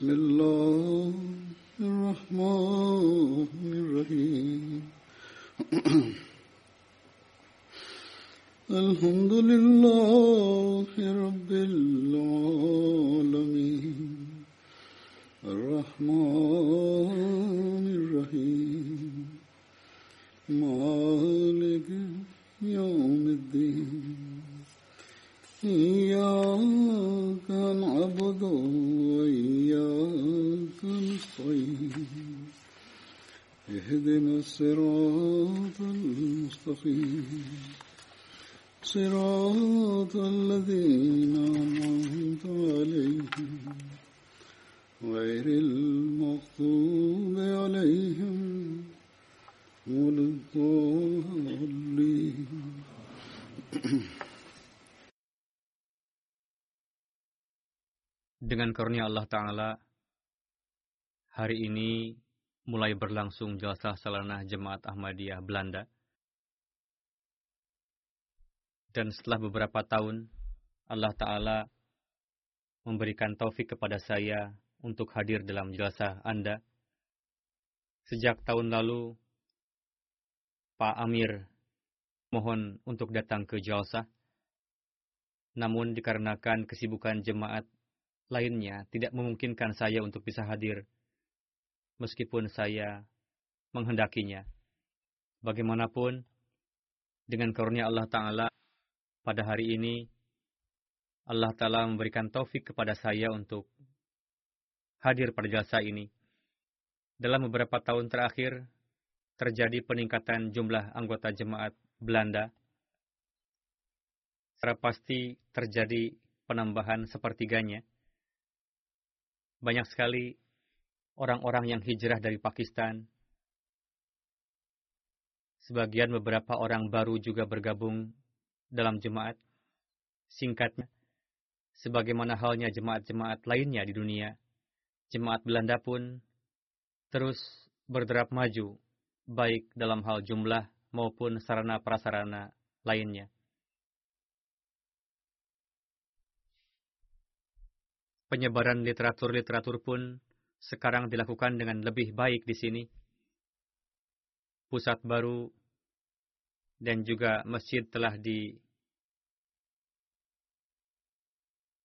بسم الله صراط الذين أنعمت عليهم غير المغضوب عليهم ولا الضالين Dengan karunia Allah Ta'ala, hari ini mulai berlangsung jalsah salanah Jemaat Ahmadiyah Belanda. Dan setelah beberapa tahun, Allah Ta'ala memberikan taufik kepada saya untuk hadir dalam jalsah Anda. Sejak tahun lalu, Pak Amir mohon untuk datang ke jalsah. Namun dikarenakan kesibukan jemaat lainnya tidak memungkinkan saya untuk bisa hadir, meskipun saya menghendakinya. Bagaimanapun, dengan karunia Allah Ta'ala, pada hari ini, Allah Ta'ala memberikan taufik kepada saya untuk hadir pada jasa ini. Dalam beberapa tahun terakhir, terjadi peningkatan jumlah anggota jemaat Belanda. Secara pasti terjadi penambahan sepertiganya banyak sekali orang-orang yang hijrah dari Pakistan. Sebagian beberapa orang baru juga bergabung dalam jemaat. Singkatnya, sebagaimana halnya jemaat-jemaat lainnya di dunia, jemaat Belanda pun terus berderap maju, baik dalam hal jumlah maupun sarana-prasarana lainnya. penyebaran literatur-literatur pun sekarang dilakukan dengan lebih baik di sini. Pusat baru dan juga masjid telah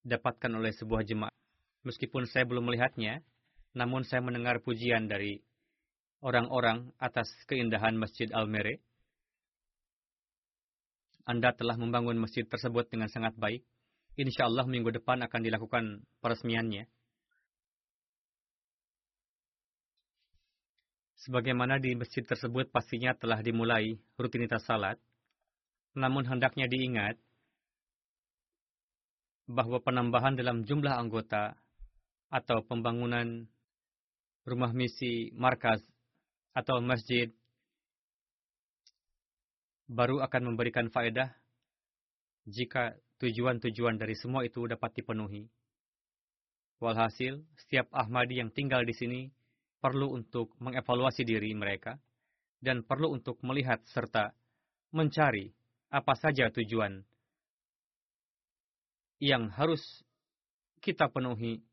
didapatkan oleh sebuah jemaat. Meskipun saya belum melihatnya, namun saya mendengar pujian dari orang-orang atas keindahan Masjid Al-Mere. Anda telah membangun masjid tersebut dengan sangat baik insya Allah minggu depan akan dilakukan peresmiannya. Sebagaimana di masjid tersebut pastinya telah dimulai rutinitas salat, namun hendaknya diingat bahwa penambahan dalam jumlah anggota atau pembangunan rumah misi markas atau masjid baru akan memberikan faedah jika tujuan-tujuan dari semua itu dapat dipenuhi. Walhasil, setiap Ahmadi yang tinggal di sini perlu untuk mengevaluasi diri mereka dan perlu untuk melihat serta mencari apa saja tujuan yang harus kita penuhi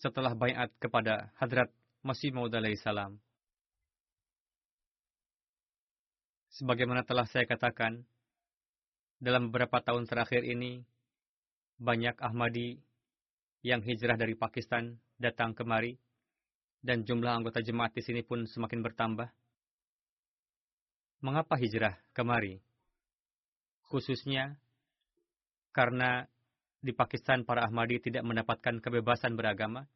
setelah bayat kepada Hadrat Masih Maud salam. Sebagaimana telah saya katakan, dalam beberapa tahun terakhir ini, banyak Ahmadi yang hijrah dari Pakistan datang kemari, dan jumlah anggota jemaat di sini pun semakin bertambah. Mengapa hijrah kemari? Khususnya karena di Pakistan para Ahmadi tidak mendapatkan kebebasan beragama.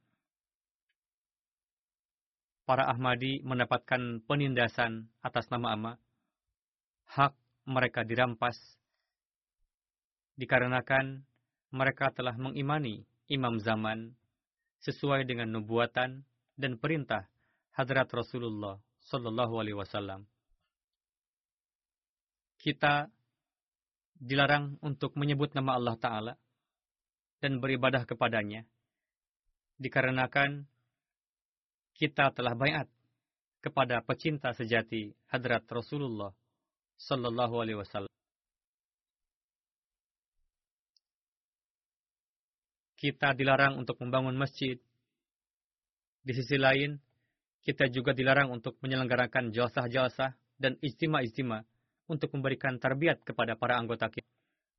para Ahmadi mendapatkan penindasan atas nama ama, hak mereka dirampas dikarenakan mereka telah mengimani imam zaman sesuai dengan nubuatan dan perintah hadrat Rasulullah Sallallahu Alaihi Wasallam. Kita dilarang untuk menyebut nama Allah Ta'ala dan beribadah kepadanya, dikarenakan kita telah bayat kepada pecinta sejati hadrat Rasulullah Sallallahu Alaihi Wasallam. Kita dilarang untuk membangun masjid. Di sisi lain, kita juga dilarang untuk menyelenggarakan jalsah-jalsah dan istima-istima untuk memberikan tarbiat kepada para anggota kita.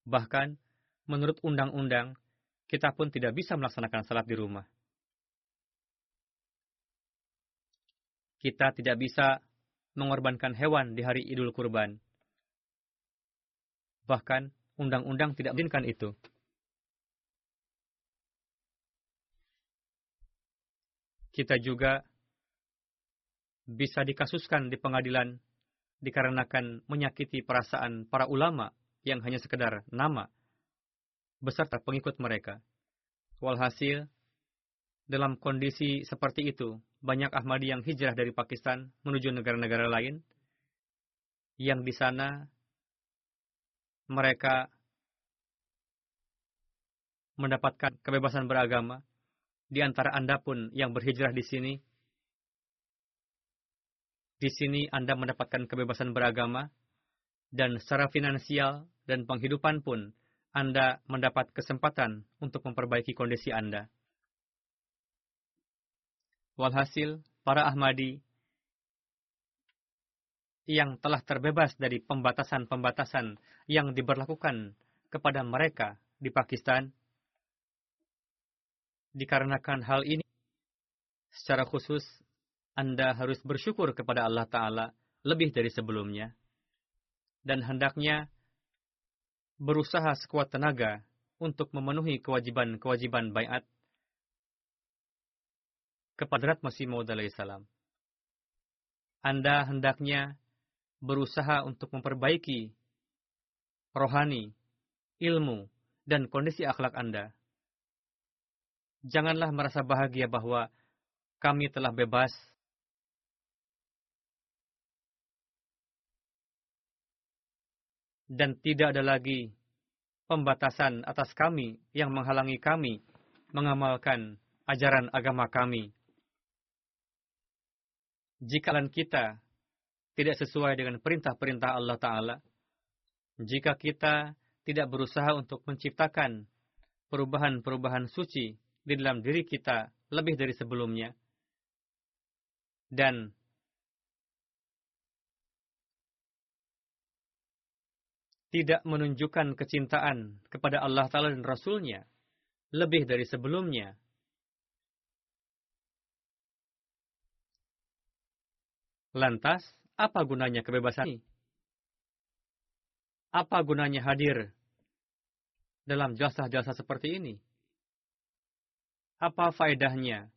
Bahkan, menurut undang-undang, kita pun tidak bisa melaksanakan salat di rumah. kita tidak bisa mengorbankan hewan di hari Idul Kurban. Bahkan undang-undang tidak mengizinkan itu. Kita juga bisa dikasuskan di pengadilan dikarenakan menyakiti perasaan para ulama yang hanya sekedar nama beserta pengikut mereka. Walhasil, dalam kondisi seperti itu, banyak Ahmadi yang hijrah dari Pakistan menuju negara-negara lain, yang di sana mereka mendapatkan kebebasan beragama. Di antara Anda pun yang berhijrah di sini, di sini Anda mendapatkan kebebasan beragama, dan secara finansial dan penghidupan pun Anda mendapat kesempatan untuk memperbaiki kondisi Anda. Walhasil, para Ahmadi yang telah terbebas dari pembatasan-pembatasan yang diberlakukan kepada mereka di Pakistan, dikarenakan hal ini, secara khusus Anda harus bersyukur kepada Allah Ta'ala lebih dari sebelumnya, dan hendaknya berusaha sekuat tenaga untuk memenuhi kewajiban-kewajiban bayat kepada Rat Masih Maud salam. Anda hendaknya berusaha untuk memperbaiki rohani, ilmu, dan kondisi akhlak Anda. Janganlah merasa bahagia bahwa kami telah bebas. Dan tidak ada lagi pembatasan atas kami yang menghalangi kami mengamalkan ajaran agama kami. Jika kita tidak sesuai dengan perintah-perintah Allah Ta'ala, jika kita tidak berusaha untuk menciptakan perubahan-perubahan suci di dalam diri kita lebih dari sebelumnya, dan tidak menunjukkan kecintaan kepada Allah Ta'ala dan Rasulnya lebih dari sebelumnya, Lantas, apa gunanya kebebasan ini? Apa gunanya hadir dalam jasa-jasa seperti ini? Apa faedahnya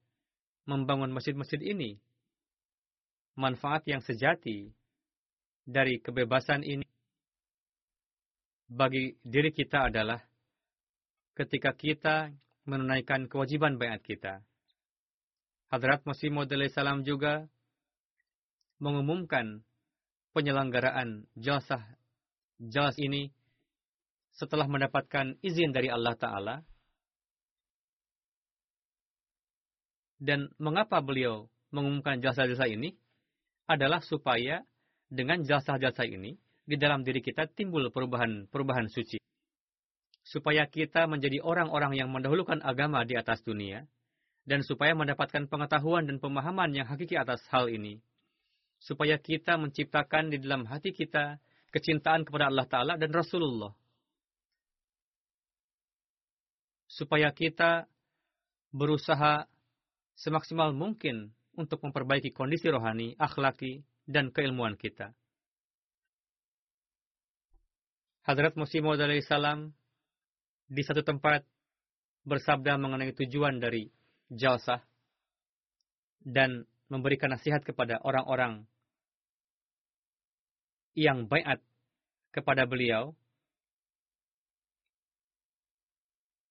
membangun masjid-masjid ini? Manfaat yang sejati dari kebebasan ini bagi diri kita adalah ketika kita menunaikan kewajiban bayat kita. Hadrat Masih Maud salam juga mengumumkan penyelenggaraan jalsah jalas ini setelah mendapatkan izin dari Allah Ta'ala. Dan mengapa beliau mengumumkan jasa-jasa ini? Adalah supaya dengan jasa-jasa ini, di dalam diri kita timbul perubahan-perubahan suci. Supaya kita menjadi orang-orang yang mendahulukan agama di atas dunia, dan supaya mendapatkan pengetahuan dan pemahaman yang hakiki atas hal ini supaya kita menciptakan di dalam hati kita kecintaan kepada Allah Ta'ala dan Rasulullah. Supaya kita berusaha semaksimal mungkin untuk memperbaiki kondisi rohani, akhlaki, dan keilmuan kita. Hadrat Musim Maud salam di satu tempat bersabda mengenai tujuan dari jalsah dan memberikan nasihat kepada orang-orang yang bayat kepada beliau,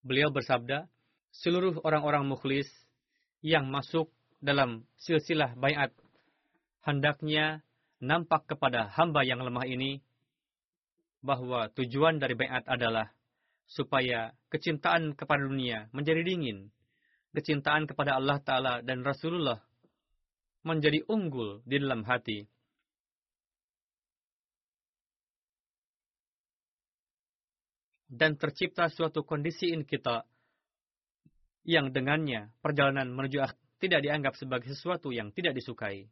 beliau bersabda, seluruh orang-orang mukhlis yang masuk dalam silsilah bayat hendaknya nampak kepada hamba yang lemah ini bahwa tujuan dari bayat adalah supaya kecintaan kepada dunia menjadi dingin, kecintaan kepada Allah Ta'ala dan Rasulullah menjadi unggul di dalam hati. Dan tercipta suatu kondisi in kita yang dengannya perjalanan menuju akhir tidak dianggap sebagai sesuatu yang tidak disukai.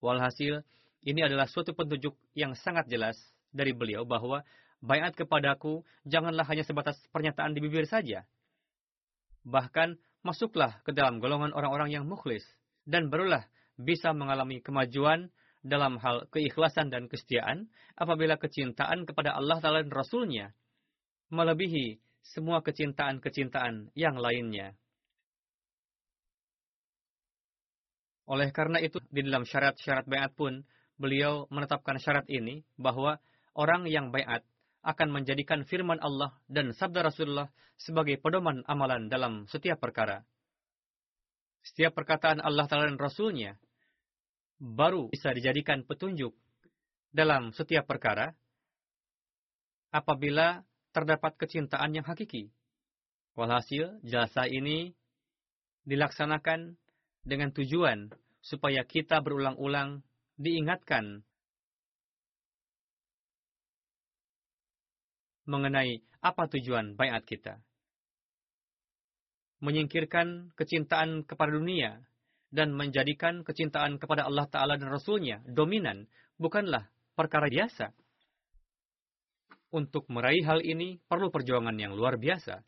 Walhasil, ini adalah suatu petunjuk yang sangat jelas dari beliau bahwa bayat kepadaku janganlah hanya sebatas pernyataan di bibir saja. Bahkan, masuklah ke dalam golongan orang-orang yang mukhlis, dan barulah bisa mengalami kemajuan dalam hal keikhlasan dan kesetiaan apabila kecintaan kepada Allah Ta'ala dan Rasulnya melebihi semua kecintaan-kecintaan yang lainnya. Oleh karena itu, di dalam syarat-syarat bayat pun, beliau menetapkan syarat ini bahwa orang yang bayat akan menjadikan firman Allah dan sabda Rasulullah sebagai pedoman amalan dalam setiap perkara. Setiap perkataan Allah Ta'ala dan Rasulnya baru bisa dijadikan petunjuk dalam setiap perkara apabila terdapat kecintaan yang hakiki. Walhasil, jasa ini dilaksanakan dengan tujuan supaya kita berulang-ulang diingatkan mengenai apa tujuan bayat kita. Menyingkirkan kecintaan kepada dunia dan menjadikan kecintaan kepada Allah Ta'ala dan Rasulnya dominan bukanlah perkara biasa. Untuk meraih hal ini perlu perjuangan yang luar biasa.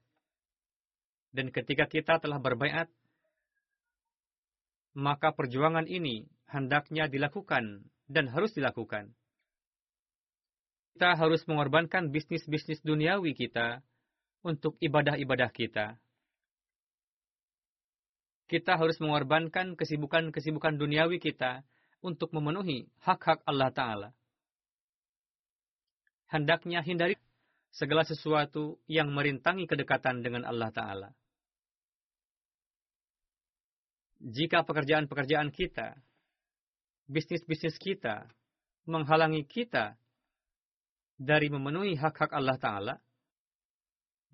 Dan ketika kita telah berbaiat, maka perjuangan ini hendaknya dilakukan dan harus dilakukan. Kita harus mengorbankan bisnis-bisnis duniawi kita untuk ibadah-ibadah kita. Kita harus mengorbankan kesibukan-kesibukan duniawi kita untuk memenuhi hak-hak Allah Ta'ala hendaknya hindari segala sesuatu yang merintangi kedekatan dengan Allah Ta'ala. Jika pekerjaan-pekerjaan kita, bisnis-bisnis kita, menghalangi kita dari memenuhi hak-hak Allah Ta'ala,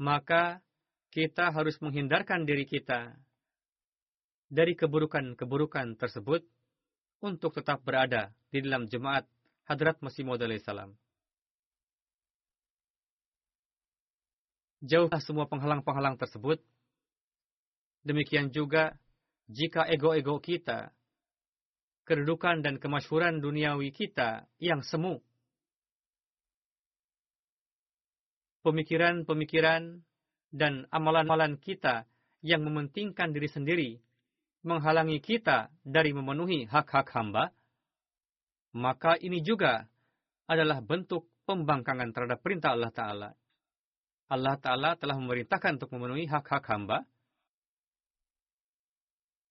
maka kita harus menghindarkan diri kita dari keburukan-keburukan tersebut untuk tetap berada di dalam jemaat Hadrat Masih Maud salam. Jauhlah semua penghalang-penghalang tersebut. Demikian juga jika ego-ego kita, kedudukan dan kemasyhuran duniawi kita yang semu, pemikiran-pemikiran dan amalan-amalan kita yang mementingkan diri sendiri, menghalangi kita dari memenuhi hak-hak hamba, maka ini juga adalah bentuk pembangkangan terhadap perintah Allah Ta'ala. Allah Ta'ala telah memerintahkan untuk memenuhi hak-hak hamba.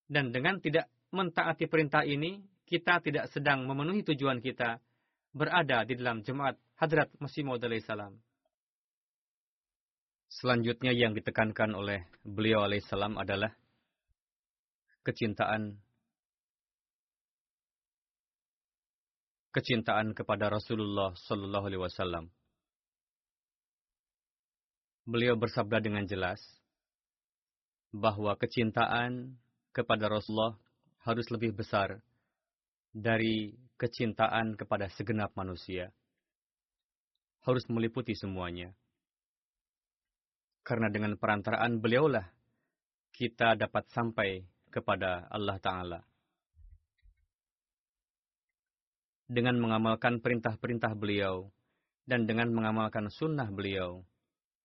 Dan dengan tidak mentaati perintah ini, kita tidak sedang memenuhi tujuan kita berada di dalam jemaat Hadrat Masih Maud salam. Selanjutnya yang ditekankan oleh beliau alaihissalam adalah kecintaan kecintaan kepada Rasulullah Sallallahu Alaihi Wasallam beliau bersabda dengan jelas bahwa kecintaan kepada Rasulullah harus lebih besar dari kecintaan kepada segenap manusia. Harus meliputi semuanya. Karena dengan perantaraan beliaulah kita dapat sampai kepada Allah Ta'ala. Dengan mengamalkan perintah-perintah beliau dan dengan mengamalkan sunnah beliau,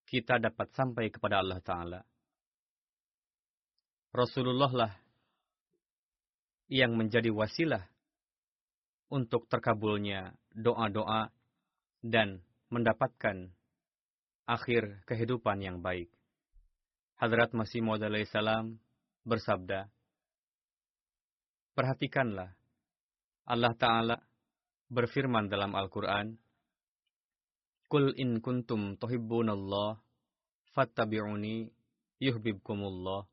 kita dapat sampai kepada Allah Ta'ala. Rasulullah lah yang menjadi wasilah untuk terkabulnya doa-doa dan mendapatkan akhir kehidupan yang baik. Hadrat Masih Maud salam bersabda, Perhatikanlah, Allah Ta'ala berfirman dalam Al-Quran, Kul in kuntum tuhibbunallah, fattabi'uni yuhbibkumullah.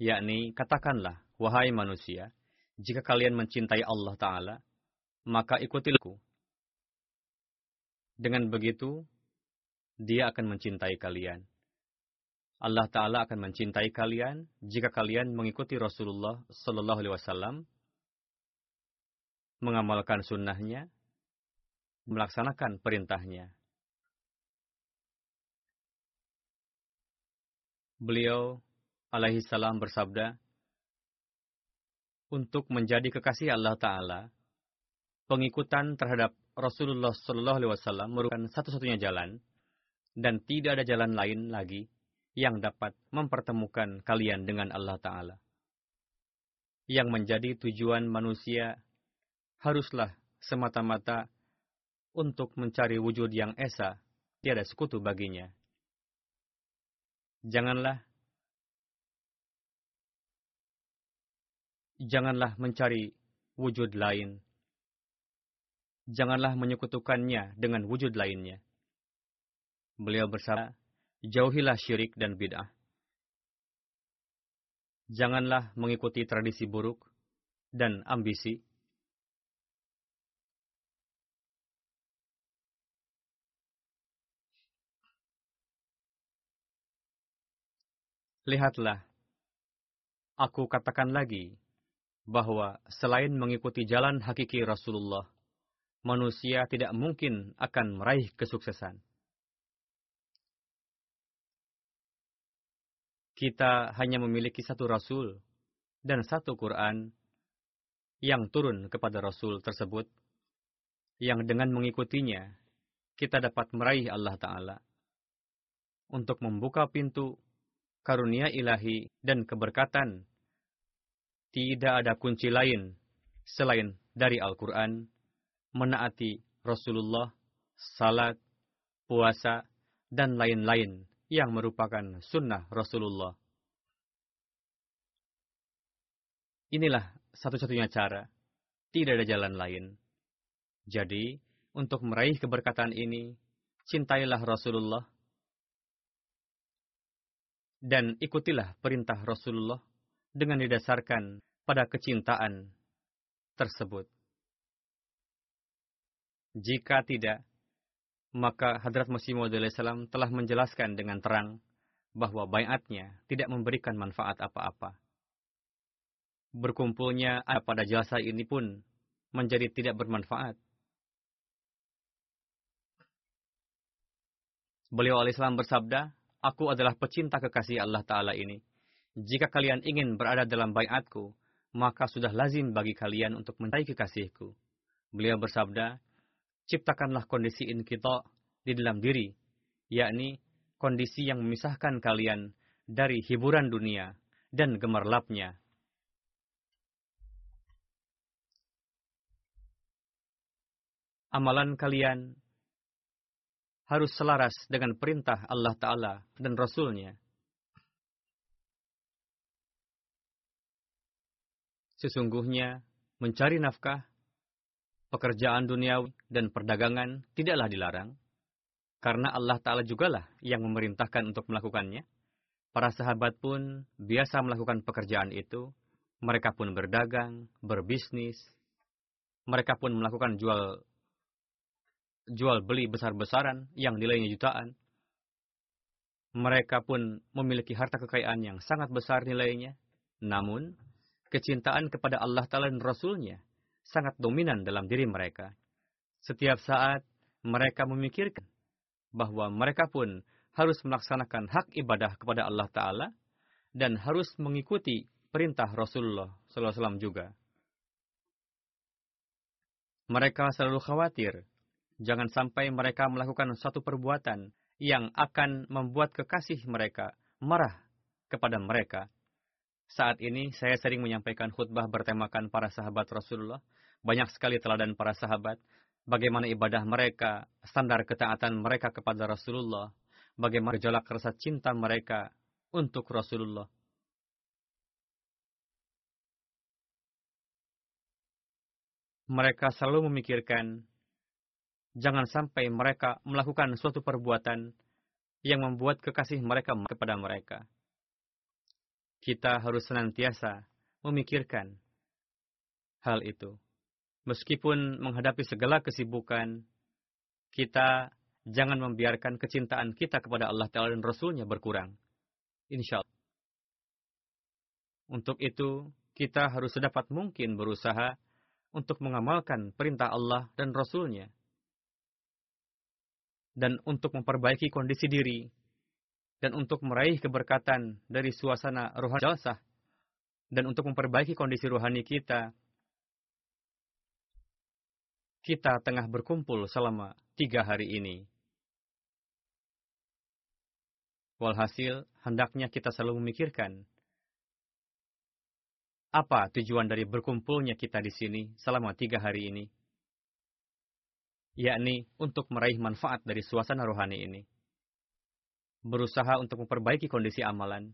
Yakni, katakanlah, wahai manusia, jika kalian mencintai Allah Ta'ala, maka ikutilah Dengan begitu, dia akan mencintai kalian. Allah Ta'ala akan mencintai kalian jika kalian mengikuti Rasulullah Sallallahu Alaihi Wasallam, mengamalkan sunnahnya, melaksanakan perintahnya. Beliau alaihi salam bersabda, untuk menjadi kekasih Allah Ta'ala, pengikutan terhadap Rasulullah Wasallam merupakan satu-satunya jalan, dan tidak ada jalan lain lagi yang dapat mempertemukan kalian dengan Allah Ta'ala. Yang menjadi tujuan manusia haruslah semata-mata untuk mencari wujud yang esa, tiada sekutu baginya. Janganlah janganlah mencari wujud lain. Janganlah menyekutukannya dengan wujud lainnya. Beliau bersabda, jauhilah syirik dan bid'ah. Janganlah mengikuti tradisi buruk dan ambisi. Lihatlah, aku katakan lagi, bahwa selain mengikuti jalan hakiki Rasulullah, manusia tidak mungkin akan meraih kesuksesan. Kita hanya memiliki satu Rasul dan satu Quran yang turun kepada Rasul tersebut, yang dengan mengikutinya, kita dapat meraih Allah Ta'ala untuk membuka pintu karunia ilahi dan keberkatan tidak ada kunci lain selain dari Al-Quran, menaati Rasulullah, salat, puasa, dan lain-lain yang merupakan sunnah Rasulullah. Inilah satu-satunya cara, tidak ada jalan lain. Jadi, untuk meraih keberkatan ini, cintailah Rasulullah dan ikutilah perintah Rasulullah dengan didasarkan pada kecintaan tersebut. Jika tidak, maka Hadrat Masih Maud salam telah menjelaskan dengan terang bahwa bayatnya tidak memberikan manfaat apa-apa. Berkumpulnya pada jasa ini pun menjadi tidak bermanfaat. Beliau alaihissalam bersabda, Aku adalah pecinta kekasih Allah Ta'ala ini. Jika kalian ingin berada dalam bayatku, maka sudah lazim bagi kalian untuk mencari kekasihku. Beliau bersabda, ciptakanlah kondisi in kita di dalam diri, yakni kondisi yang memisahkan kalian dari hiburan dunia dan gemerlapnya. Amalan kalian harus selaras dengan perintah Allah Ta'ala dan Rasulnya. Sesungguhnya, mencari nafkah, pekerjaan duniawi, dan perdagangan tidaklah dilarang, karena Allah Ta'ala jugalah yang memerintahkan untuk melakukannya. Para sahabat pun biasa melakukan pekerjaan itu, mereka pun berdagang, berbisnis, mereka pun melakukan jual jual beli besar-besaran yang nilainya jutaan. Mereka pun memiliki harta kekayaan yang sangat besar nilainya. Namun, kecintaan kepada Allah Ta'ala dan Rasulnya sangat dominan dalam diri mereka. Setiap saat mereka memikirkan bahwa mereka pun harus melaksanakan hak ibadah kepada Allah Ta'ala dan harus mengikuti perintah Rasulullah SAW juga. Mereka selalu khawatir jangan sampai mereka melakukan suatu perbuatan yang akan membuat kekasih mereka marah kepada mereka saat ini saya sering menyampaikan khutbah bertemakan para sahabat Rasulullah. Banyak sekali teladan para sahabat. Bagaimana ibadah mereka, standar ketaatan mereka kepada Rasulullah. Bagaimana gejolak rasa cinta mereka untuk Rasulullah. mereka selalu memikirkan jangan sampai mereka melakukan suatu perbuatan yang membuat kekasih mereka kepada mereka. Kita harus senantiasa memikirkan hal itu. Meskipun menghadapi segala kesibukan, kita jangan membiarkan kecintaan kita kepada Allah Ta'ala dan Rasulnya berkurang. Insya Allah. Untuk itu, kita harus sedapat mungkin berusaha untuk mengamalkan perintah Allah dan Rasulnya. Dan untuk memperbaiki kondisi diri. Dan untuk meraih keberkatan dari suasana rohani jalsah. Dan untuk memperbaiki kondisi rohani kita kita tengah berkumpul selama tiga hari ini. Walhasil, hendaknya kita selalu memikirkan apa tujuan dari berkumpulnya kita di sini selama tiga hari ini, yakni untuk meraih manfaat dari suasana rohani ini. Berusaha untuk memperbaiki kondisi amalan,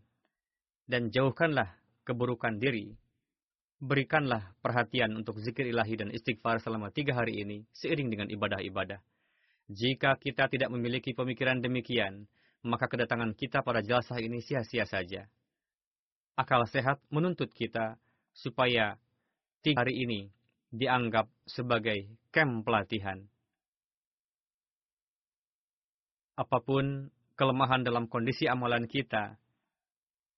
dan jauhkanlah keburukan diri berikanlah perhatian untuk zikir ilahi dan istighfar selama tiga hari ini seiring dengan ibadah-ibadah. Jika kita tidak memiliki pemikiran demikian, maka kedatangan kita pada jelasah ini sia-sia saja. Akal sehat menuntut kita supaya tiga hari ini dianggap sebagai kem pelatihan. Apa pun kelemahan dalam kondisi amalan kita,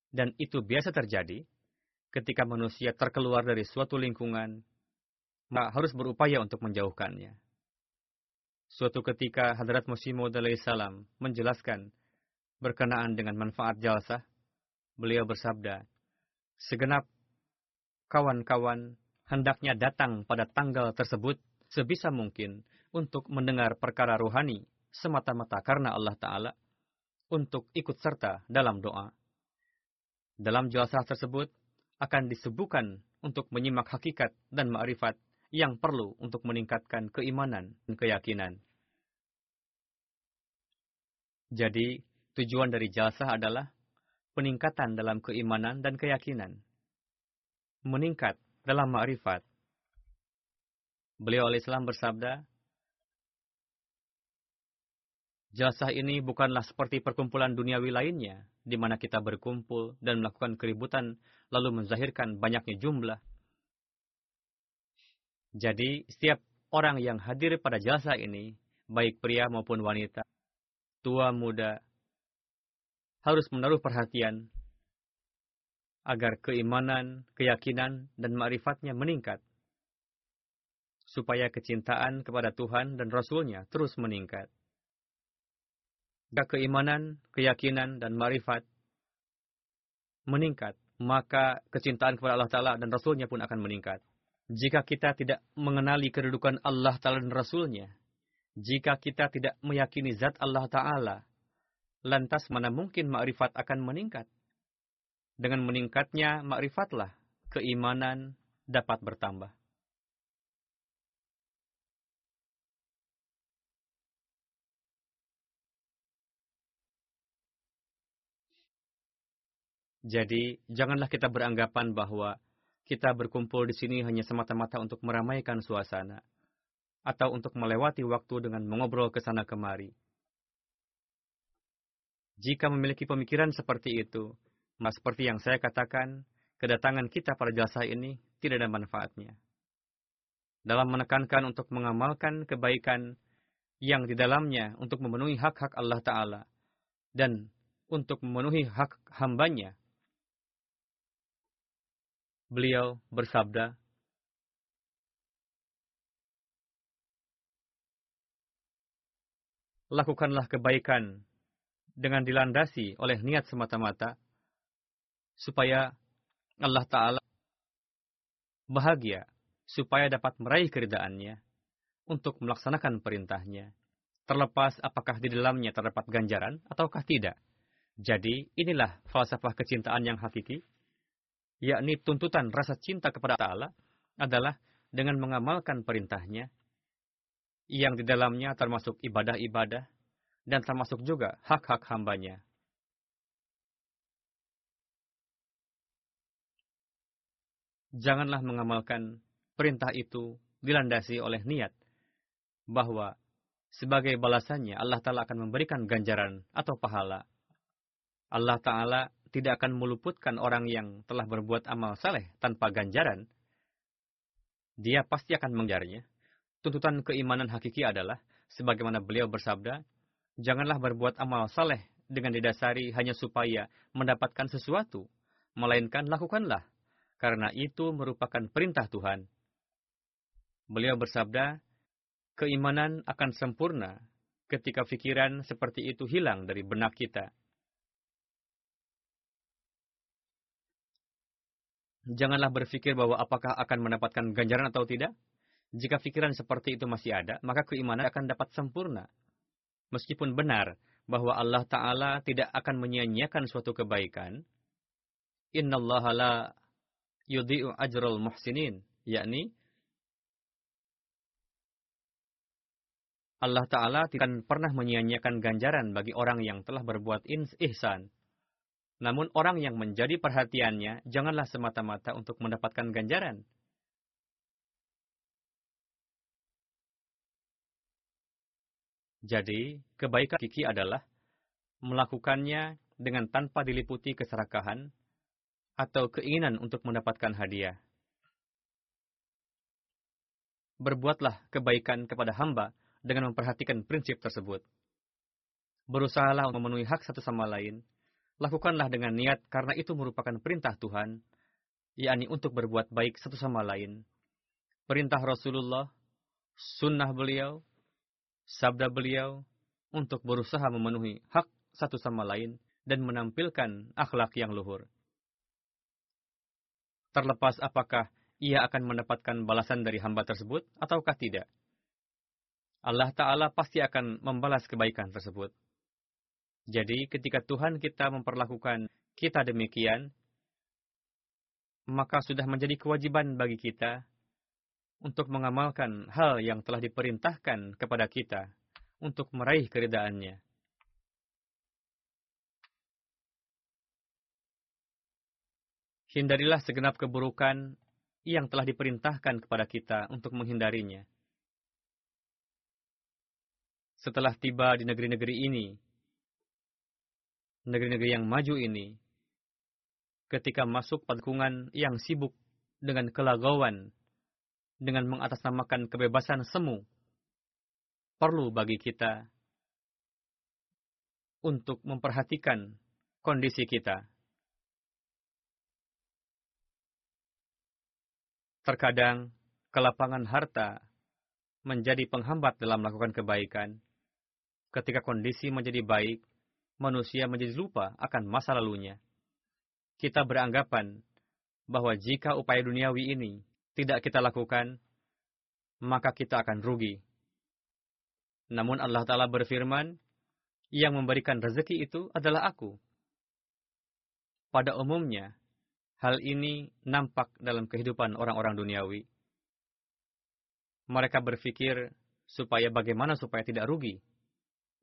dan itu biasa terjadi, ketika manusia terkeluar dari suatu lingkungan, maka harus berupaya untuk menjauhkannya. Suatu ketika Hadrat Musim Maud salam menjelaskan berkenaan dengan manfaat jalsah, beliau bersabda, segenap kawan-kawan hendaknya datang pada tanggal tersebut sebisa mungkin untuk mendengar perkara rohani semata-mata karena Allah Ta'ala untuk ikut serta dalam doa. Dalam jalsah tersebut, akan disebutkan untuk menyimak hakikat dan ma'rifat yang perlu untuk meningkatkan keimanan dan keyakinan. Jadi, tujuan dari jalsah adalah peningkatan dalam keimanan dan keyakinan. Meningkat dalam ma'rifat. Beliau Islam bersabda, Jalsah ini bukanlah seperti perkumpulan duniawi lainnya, di mana kita berkumpul dan melakukan keributan, lalu menzahirkan banyaknya jumlah. Jadi, setiap orang yang hadir pada jalsah ini, baik pria maupun wanita, tua muda, harus menaruh perhatian agar keimanan, keyakinan, dan ma'rifatnya meningkat. Supaya kecintaan kepada Tuhan dan Rasulnya terus meningkat. Jika keimanan, keyakinan, dan marifat meningkat, maka kecintaan kepada Allah Ta'ala dan Rasulnya pun akan meningkat. Jika kita tidak mengenali kedudukan Allah Ta'ala dan Rasulnya, jika kita tidak meyakini zat Allah Ta'ala, lantas mana mungkin makrifat akan meningkat? Dengan meningkatnya makrifatlah, keimanan dapat bertambah. Jadi, janganlah kita beranggapan bahwa kita berkumpul di sini hanya semata-mata untuk meramaikan suasana, atau untuk melewati waktu dengan mengobrol ke sana kemari. Jika memiliki pemikiran seperti itu, mas seperti yang saya katakan, kedatangan kita pada jasa ini tidak ada manfaatnya. Dalam menekankan untuk mengamalkan kebaikan yang di dalamnya untuk memenuhi hak-hak Allah Ta'ala, dan untuk memenuhi hak hambanya, beliau bersabda, Lakukanlah kebaikan dengan dilandasi oleh niat semata-mata, supaya Allah Ta'ala bahagia, supaya dapat meraih keridaannya untuk melaksanakan perintahnya, terlepas apakah di dalamnya terdapat ganjaran ataukah tidak. Jadi, inilah falsafah kecintaan yang hakiki, yakni tuntutan rasa cinta kepada Allah adalah dengan mengamalkan perintahnya, yang di dalamnya termasuk ibadah-ibadah, dan termasuk juga hak-hak hambanya. Janganlah mengamalkan perintah itu dilandasi oleh niat bahwa sebagai balasannya Allah Ta'ala akan memberikan ganjaran atau pahala. Allah Ta'ala tidak akan meluputkan orang yang telah berbuat amal saleh tanpa ganjaran. Dia pasti akan mengejarnya. Tuntutan keimanan hakiki adalah, sebagaimana beliau bersabda, janganlah berbuat amal saleh dengan didasari hanya supaya mendapatkan sesuatu, melainkan lakukanlah, karena itu merupakan perintah Tuhan. Beliau bersabda, keimanan akan sempurna ketika pikiran seperti itu hilang dari benak kita. Janganlah berpikir bahwa apakah akan mendapatkan ganjaran atau tidak. Jika pikiran seperti itu masih ada, maka keimanan akan dapat sempurna. Meskipun benar bahwa Allah Ta'ala tidak akan menyia-nyiakan suatu kebaikan, Inna Allah la yudhi'u ajral muhsinin, yakni Allah Ta'ala tidak pernah menyia-nyiakan ganjaran bagi orang yang telah berbuat ihsan. Namun orang yang menjadi perhatiannya, janganlah semata-mata untuk mendapatkan ganjaran. Jadi, kebaikan kiki adalah melakukannya dengan tanpa diliputi keserakahan atau keinginan untuk mendapatkan hadiah. Berbuatlah kebaikan kepada hamba dengan memperhatikan prinsip tersebut. Berusahalah memenuhi hak satu sama lain. Lakukanlah dengan niat karena itu merupakan perintah Tuhan, yakni untuk berbuat baik satu sama lain. Perintah Rasulullah, sunnah beliau, sabda beliau, untuk berusaha memenuhi hak satu sama lain dan menampilkan akhlak yang luhur. Terlepas apakah ia akan mendapatkan balasan dari hamba tersebut ataukah tidak. Allah Ta'ala pasti akan membalas kebaikan tersebut. Jadi ketika Tuhan kita memperlakukan kita demikian, maka sudah menjadi kewajiban bagi kita untuk mengamalkan hal yang telah diperintahkan kepada kita untuk meraih keridaannya. Hindarilah segenap keburukan yang telah diperintahkan kepada kita untuk menghindarinya setelah tiba di negeri-negeri ini, negeri-negeri yang maju ini, ketika masuk lingkungan yang sibuk dengan kelagauan, dengan mengatasnamakan kebebasan semu, perlu bagi kita untuk memperhatikan kondisi kita. Terkadang, kelapangan harta menjadi penghambat dalam melakukan kebaikan ketika kondisi menjadi baik, manusia menjadi lupa akan masa lalunya. Kita beranggapan bahwa jika upaya duniawi ini tidak kita lakukan, maka kita akan rugi. Namun Allah Ta'ala berfirman, yang memberikan rezeki itu adalah aku. Pada umumnya, hal ini nampak dalam kehidupan orang-orang duniawi. Mereka berpikir supaya bagaimana supaya tidak rugi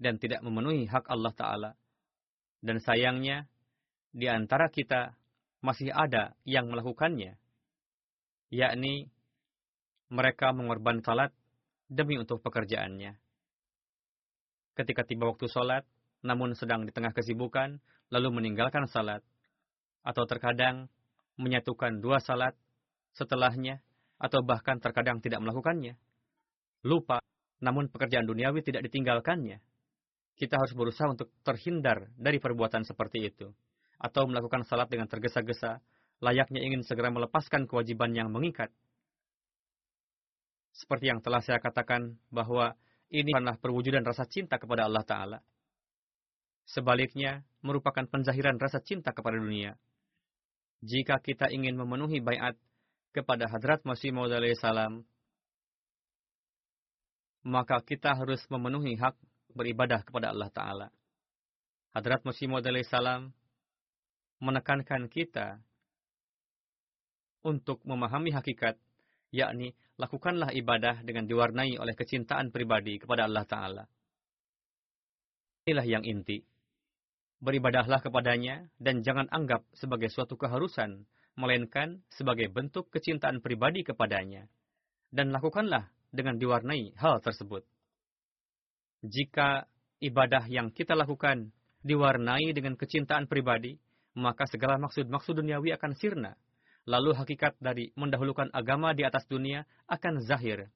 dan tidak memenuhi hak Allah Ta'ala. Dan sayangnya, di antara kita masih ada yang melakukannya, yakni mereka mengorban salat demi untuk pekerjaannya. Ketika tiba waktu salat, namun sedang di tengah kesibukan, lalu meninggalkan salat, atau terkadang menyatukan dua salat setelahnya, atau bahkan terkadang tidak melakukannya. Lupa, namun pekerjaan duniawi tidak ditinggalkannya kita harus berusaha untuk terhindar dari perbuatan seperti itu. Atau melakukan salat dengan tergesa-gesa, layaknya ingin segera melepaskan kewajiban yang mengikat. Seperti yang telah saya katakan bahwa ini adalah perwujudan rasa cinta kepada Allah Ta'ala. Sebaliknya, merupakan penzahiran rasa cinta kepada dunia. Jika kita ingin memenuhi bayat kepada Hadrat Masih Maud salam, maka kita harus memenuhi hak beribadah kepada Allah Ta'ala. Hadrat Masih salam menekankan kita untuk memahami hakikat, yakni lakukanlah ibadah dengan diwarnai oleh kecintaan pribadi kepada Allah Ta'ala. Inilah yang inti. Beribadahlah kepadanya dan jangan anggap sebagai suatu keharusan, melainkan sebagai bentuk kecintaan pribadi kepadanya. dan lakukanlah dengan diwarnai hal tersebut. Jika ibadah yang kita lakukan diwarnai dengan kecintaan pribadi, maka segala maksud-maksud duniawi akan sirna. Lalu hakikat dari mendahulukan agama di atas dunia akan zahir.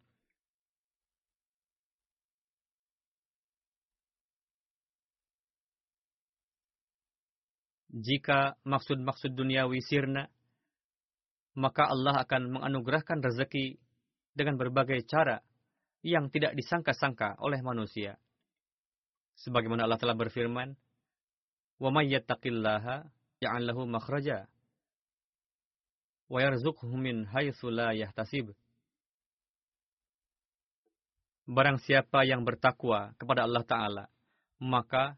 Jika maksud-maksud duniawi sirna, maka Allah akan menganugerahkan rezeki dengan berbagai cara yang tidak disangka-sangka oleh manusia. Sebagaimana Allah telah berfirman, وَمَنْ يَتَّقِ اللَّهَ يَعَنْ لَهُ مَخْرَجًا وَيَرْزُقْهُ مِنْ حَيْثُ لَا يَحْتَسِبُ Barang siapa yang bertakwa kepada Allah Ta'ala, maka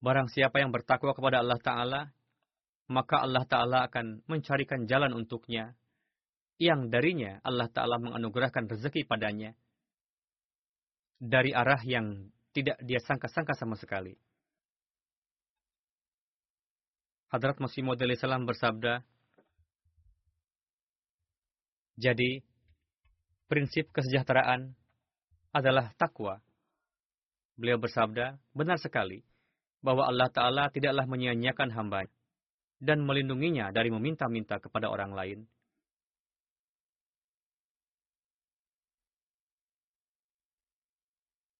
Barang siapa yang bertakwa kepada Allah Ta'ala, maka Allah Ta'ala akan mencarikan jalan untuknya, yang darinya Allah Ta'ala menganugerahkan rezeki padanya, dari arah yang tidak dia sangka-sangka sama sekali. Hadrat Masih Maud salam bersabda, jadi, prinsip kesejahteraan adalah takwa. Beliau bersabda, benar sekali bahwa Allah Ta'ala tidaklah menyia-nyiakan hamba dan melindunginya dari meminta-minta kepada orang lain.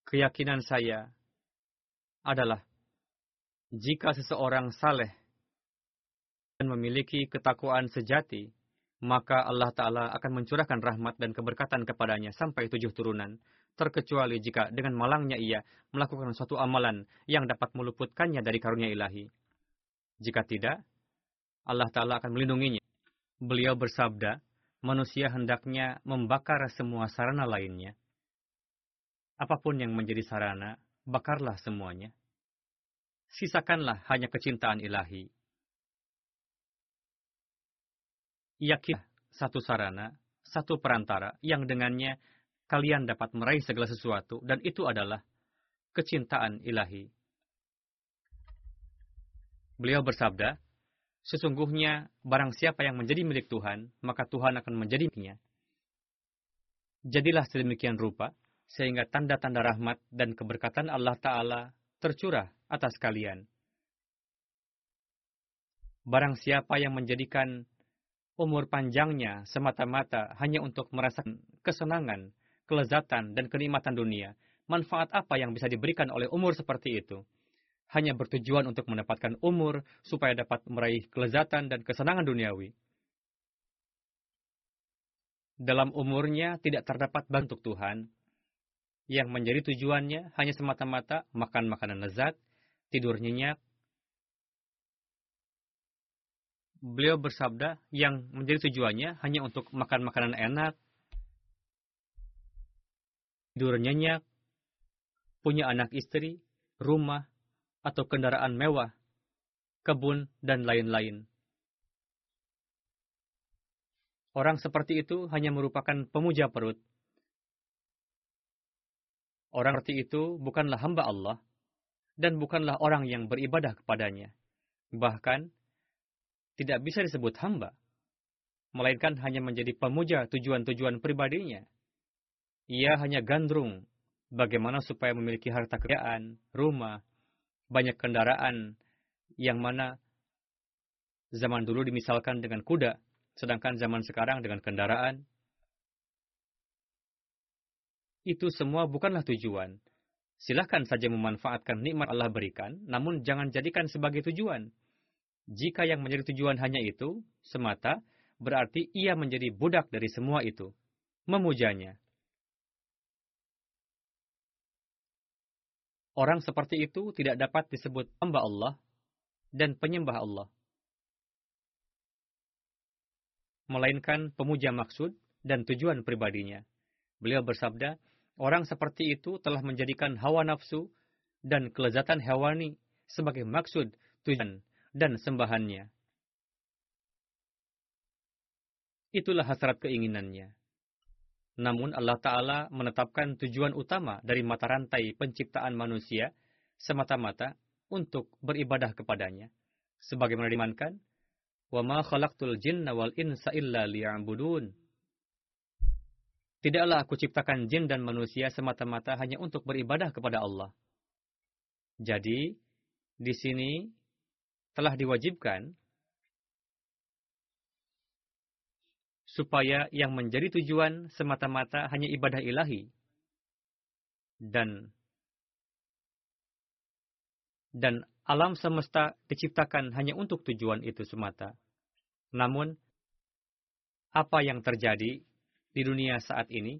Keyakinan saya adalah jika seseorang saleh dan memiliki ketakwaan sejati, maka Allah Ta'ala akan mencurahkan rahmat dan keberkatan kepadanya sampai tujuh turunan, terkecuali jika dengan malangnya ia melakukan suatu amalan yang dapat meluputkannya dari karunia ilahi. Jika tidak, Allah Ta'ala akan melindunginya. Beliau bersabda, manusia hendaknya membakar semua sarana lainnya. Apa pun yang menjadi sarana, bakarlah semuanya. Sisakanlah hanya kecintaan ilahi. Yakin satu sarana, satu perantara yang dengannya kalian dapat meraih segala sesuatu, dan itu adalah kecintaan ilahi. Beliau bersabda, Sesungguhnya, barang siapa yang menjadi milik Tuhan, maka Tuhan akan menjadi miliknya. Jadilah sedemikian rupa, sehingga tanda-tanda rahmat dan keberkatan Allah Ta'ala tercurah atas kalian. Barang siapa yang menjadikan umur panjangnya semata-mata hanya untuk merasakan kesenangan, kelezatan, dan kenikmatan dunia, manfaat apa yang bisa diberikan oleh umur seperti itu? Hanya bertujuan untuk mendapatkan umur supaya dapat meraih kelezatan dan kesenangan duniawi. Dalam umurnya tidak terdapat bantuk Tuhan, yang menjadi tujuannya hanya semata-mata makan makanan lezat, tidur nyenyak. Beliau bersabda yang menjadi tujuannya hanya untuk makan makanan enak, tidur nyenyak, punya anak istri, rumah, atau kendaraan mewah, kebun, dan lain-lain. Orang seperti itu hanya merupakan pemuja perut. Orang seperti itu bukanlah hamba Allah, dan bukanlah orang yang beribadah kepadanya. Bahkan, tidak bisa disebut hamba, melainkan hanya menjadi pemuja tujuan-tujuan pribadinya ia hanya gandrung bagaimana supaya memiliki harta kekayaan, rumah, banyak kendaraan, yang mana zaman dulu dimisalkan dengan kuda, sedangkan zaman sekarang dengan kendaraan. Itu semua bukanlah tujuan. Silahkan saja memanfaatkan nikmat Allah berikan, namun jangan jadikan sebagai tujuan. Jika yang menjadi tujuan hanya itu, semata, berarti ia menjadi budak dari semua itu. Memujanya. Orang seperti itu tidak dapat disebut hamba Allah dan penyembah Allah. Melainkan pemuja maksud dan tujuan pribadinya. Beliau bersabda, orang seperti itu telah menjadikan hawa nafsu dan kelezatan hewani sebagai maksud, tujuan, dan sembahannya. Itulah hasrat keinginannya. Namun Allah Ta'ala menetapkan tujuan utama dari mata rantai penciptaan manusia semata-mata untuk beribadah kepadanya. Sebagaimana dimankan, khalaqtul jinna wal insa illa liya'budun. Tidaklah aku ciptakan jin dan manusia semata-mata hanya untuk beribadah kepada Allah. Jadi, di sini telah diwajibkan supaya yang menjadi tujuan semata-mata hanya ibadah ilahi dan dan alam semesta diciptakan hanya untuk tujuan itu semata. Namun, apa yang terjadi di dunia saat ini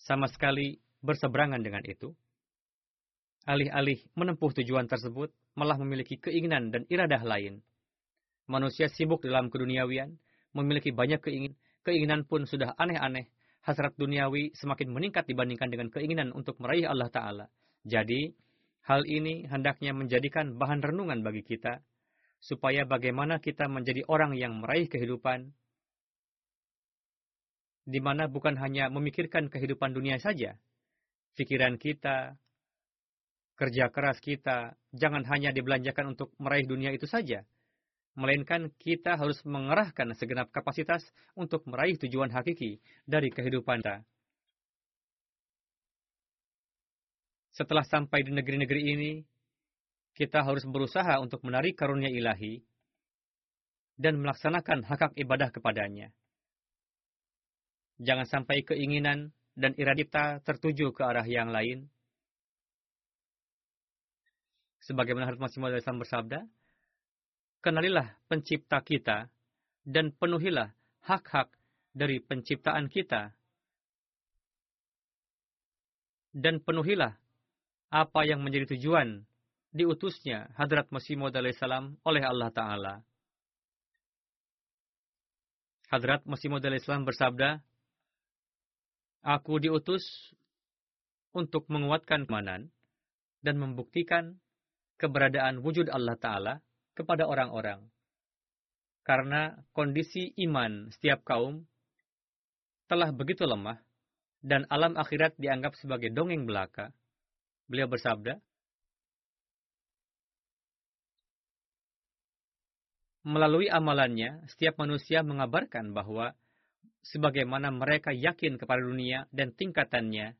sama sekali berseberangan dengan itu. Alih-alih menempuh tujuan tersebut, malah memiliki keinginan dan iradah lain. Manusia sibuk dalam keduniawian, memiliki banyak keinginan, keinginan pun sudah aneh-aneh, hasrat duniawi semakin meningkat dibandingkan dengan keinginan untuk meraih Allah Ta'ala. Jadi, Hal ini hendaknya menjadikan bahan renungan bagi kita, supaya bagaimana kita menjadi orang yang meraih kehidupan, di mana bukan hanya memikirkan kehidupan dunia saja. Pikiran kita, kerja keras kita, jangan hanya dibelanjakan untuk meraih dunia itu saja, melainkan kita harus mengerahkan segenap kapasitas untuk meraih tujuan hakiki dari kehidupan kita. Setelah sampai di negeri-negeri ini, kita harus berusaha untuk menarik karunia ilahi dan melaksanakan hak-hak ibadah kepadanya. Jangan sampai keinginan dan iradita tertuju ke arah yang lain. Sebagaimana Hadrat Masih Islam bersabda, kenalilah pencipta kita dan penuhilah hak-hak dari penciptaan kita. Dan penuhilah apa yang menjadi tujuan diutusnya Hadrat Masih Maud salam oleh Allah Ta'ala. Hadrat Masih Maud salam bersabda, Aku diutus untuk menguatkan kemanan dan membuktikan keberadaan wujud Allah Ta'ala kepada orang-orang. Karena kondisi iman setiap kaum telah begitu lemah dan alam akhirat dianggap sebagai dongeng belaka Beliau bersabda, Melalui amalannya, setiap manusia mengabarkan bahwa sebagaimana mereka yakin kepada dunia dan tingkatannya,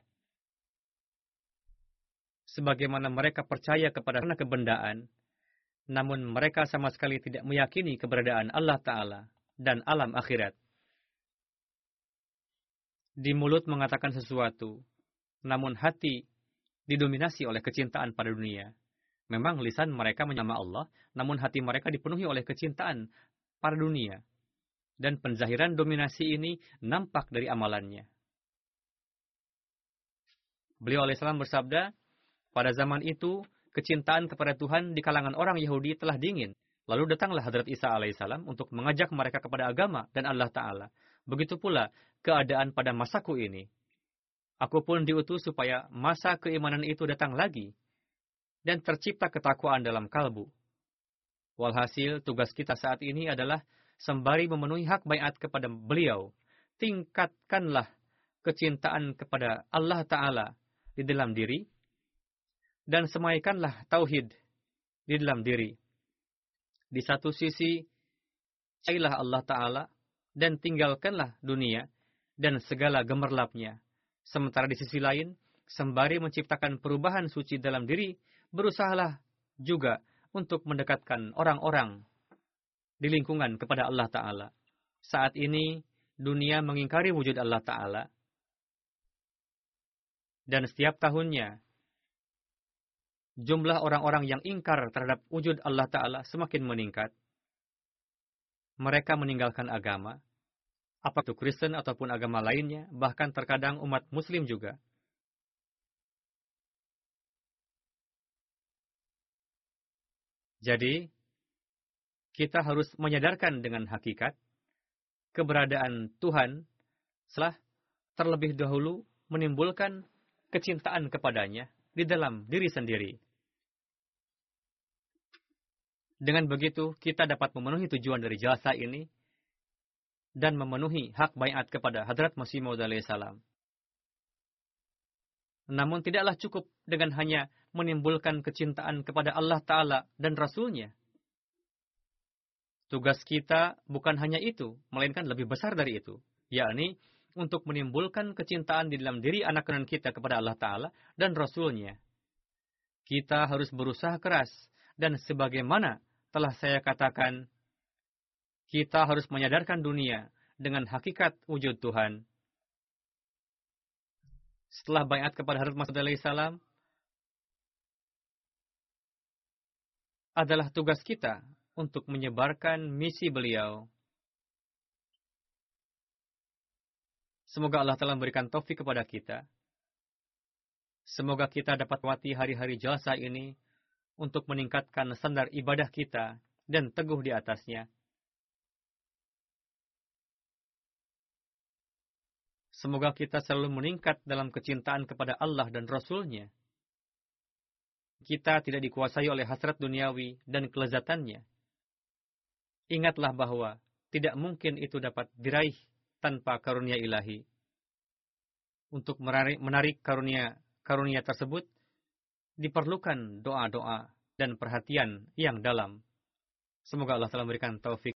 sebagaimana mereka percaya kepada kebendaan, namun mereka sama sekali tidak meyakini keberadaan Allah Ta'ala dan alam akhirat. Di mulut mengatakan sesuatu, namun hati didominasi oleh kecintaan pada dunia. Memang lisan mereka menyama Allah, namun hati mereka dipenuhi oleh kecintaan pada dunia. Dan penzahiran dominasi ini nampak dari amalannya. Beliau alaihissalam bersabda, pada zaman itu, kecintaan kepada Tuhan di kalangan orang Yahudi telah dingin. Lalu datanglah Hadrat Isa alaihissalam untuk mengajak mereka kepada agama dan Allah Ta'ala. Begitu pula keadaan pada masaku ini. Aku pun diutus supaya masa keimanan itu datang lagi dan tercipta ketakwaan dalam kalbu. Walhasil, tugas kita saat ini adalah sembari memenuhi hak bayat kepada beliau, tingkatkanlah kecintaan kepada Allah Ta'ala di dalam diri, dan semaikanlah tauhid di dalam diri. Di satu sisi, cailah Allah Ta'ala, dan tinggalkanlah dunia dan segala gemerlapnya. Sementara di sisi lain, sembari menciptakan perubahan suci dalam diri, berusahalah juga untuk mendekatkan orang-orang di lingkungan kepada Allah Ta'ala. Saat ini, dunia mengingkari wujud Allah Ta'ala. Dan setiap tahunnya, jumlah orang-orang yang ingkar terhadap wujud Allah Ta'ala semakin meningkat. Mereka meninggalkan agama, apa itu Kristen ataupun agama lainnya, bahkan terkadang umat Muslim juga. Jadi, kita harus menyadarkan dengan hakikat keberadaan Tuhan setelah terlebih dahulu menimbulkan kecintaan kepadanya di dalam diri sendiri. Dengan begitu, kita dapat memenuhi tujuan dari jasa ini dan memenuhi hak bayat kepada Hadrat Masih Maud salam. Namun tidaklah cukup dengan hanya menimbulkan kecintaan kepada Allah Ta'ala dan Rasulnya. Tugas kita bukan hanya itu, melainkan lebih besar dari itu, yakni untuk menimbulkan kecintaan di dalam diri anak anak kita kepada Allah Ta'ala dan Rasulnya. Kita harus berusaha keras, dan sebagaimana telah saya katakan, kita harus menyadarkan dunia dengan hakikat wujud Tuhan. Setelah bayat kepada Harut Masud salam, adalah tugas kita untuk menyebarkan misi beliau. Semoga Allah telah memberikan taufik kepada kita. Semoga kita dapat wati hari-hari jasa ini untuk meningkatkan standar ibadah kita dan teguh di atasnya. Semoga kita selalu meningkat dalam kecintaan kepada Allah dan Rasul-Nya. Kita tidak dikuasai oleh hasrat duniawi dan kelezatannya Ingatlah bahwa tidak mungkin itu dapat diraih tanpa karunia ilahi. Untuk menarik, karunia karunia tersebut diperlukan doa-doa dan perhatian yang dalam. Semoga Allah telah memberikan taufik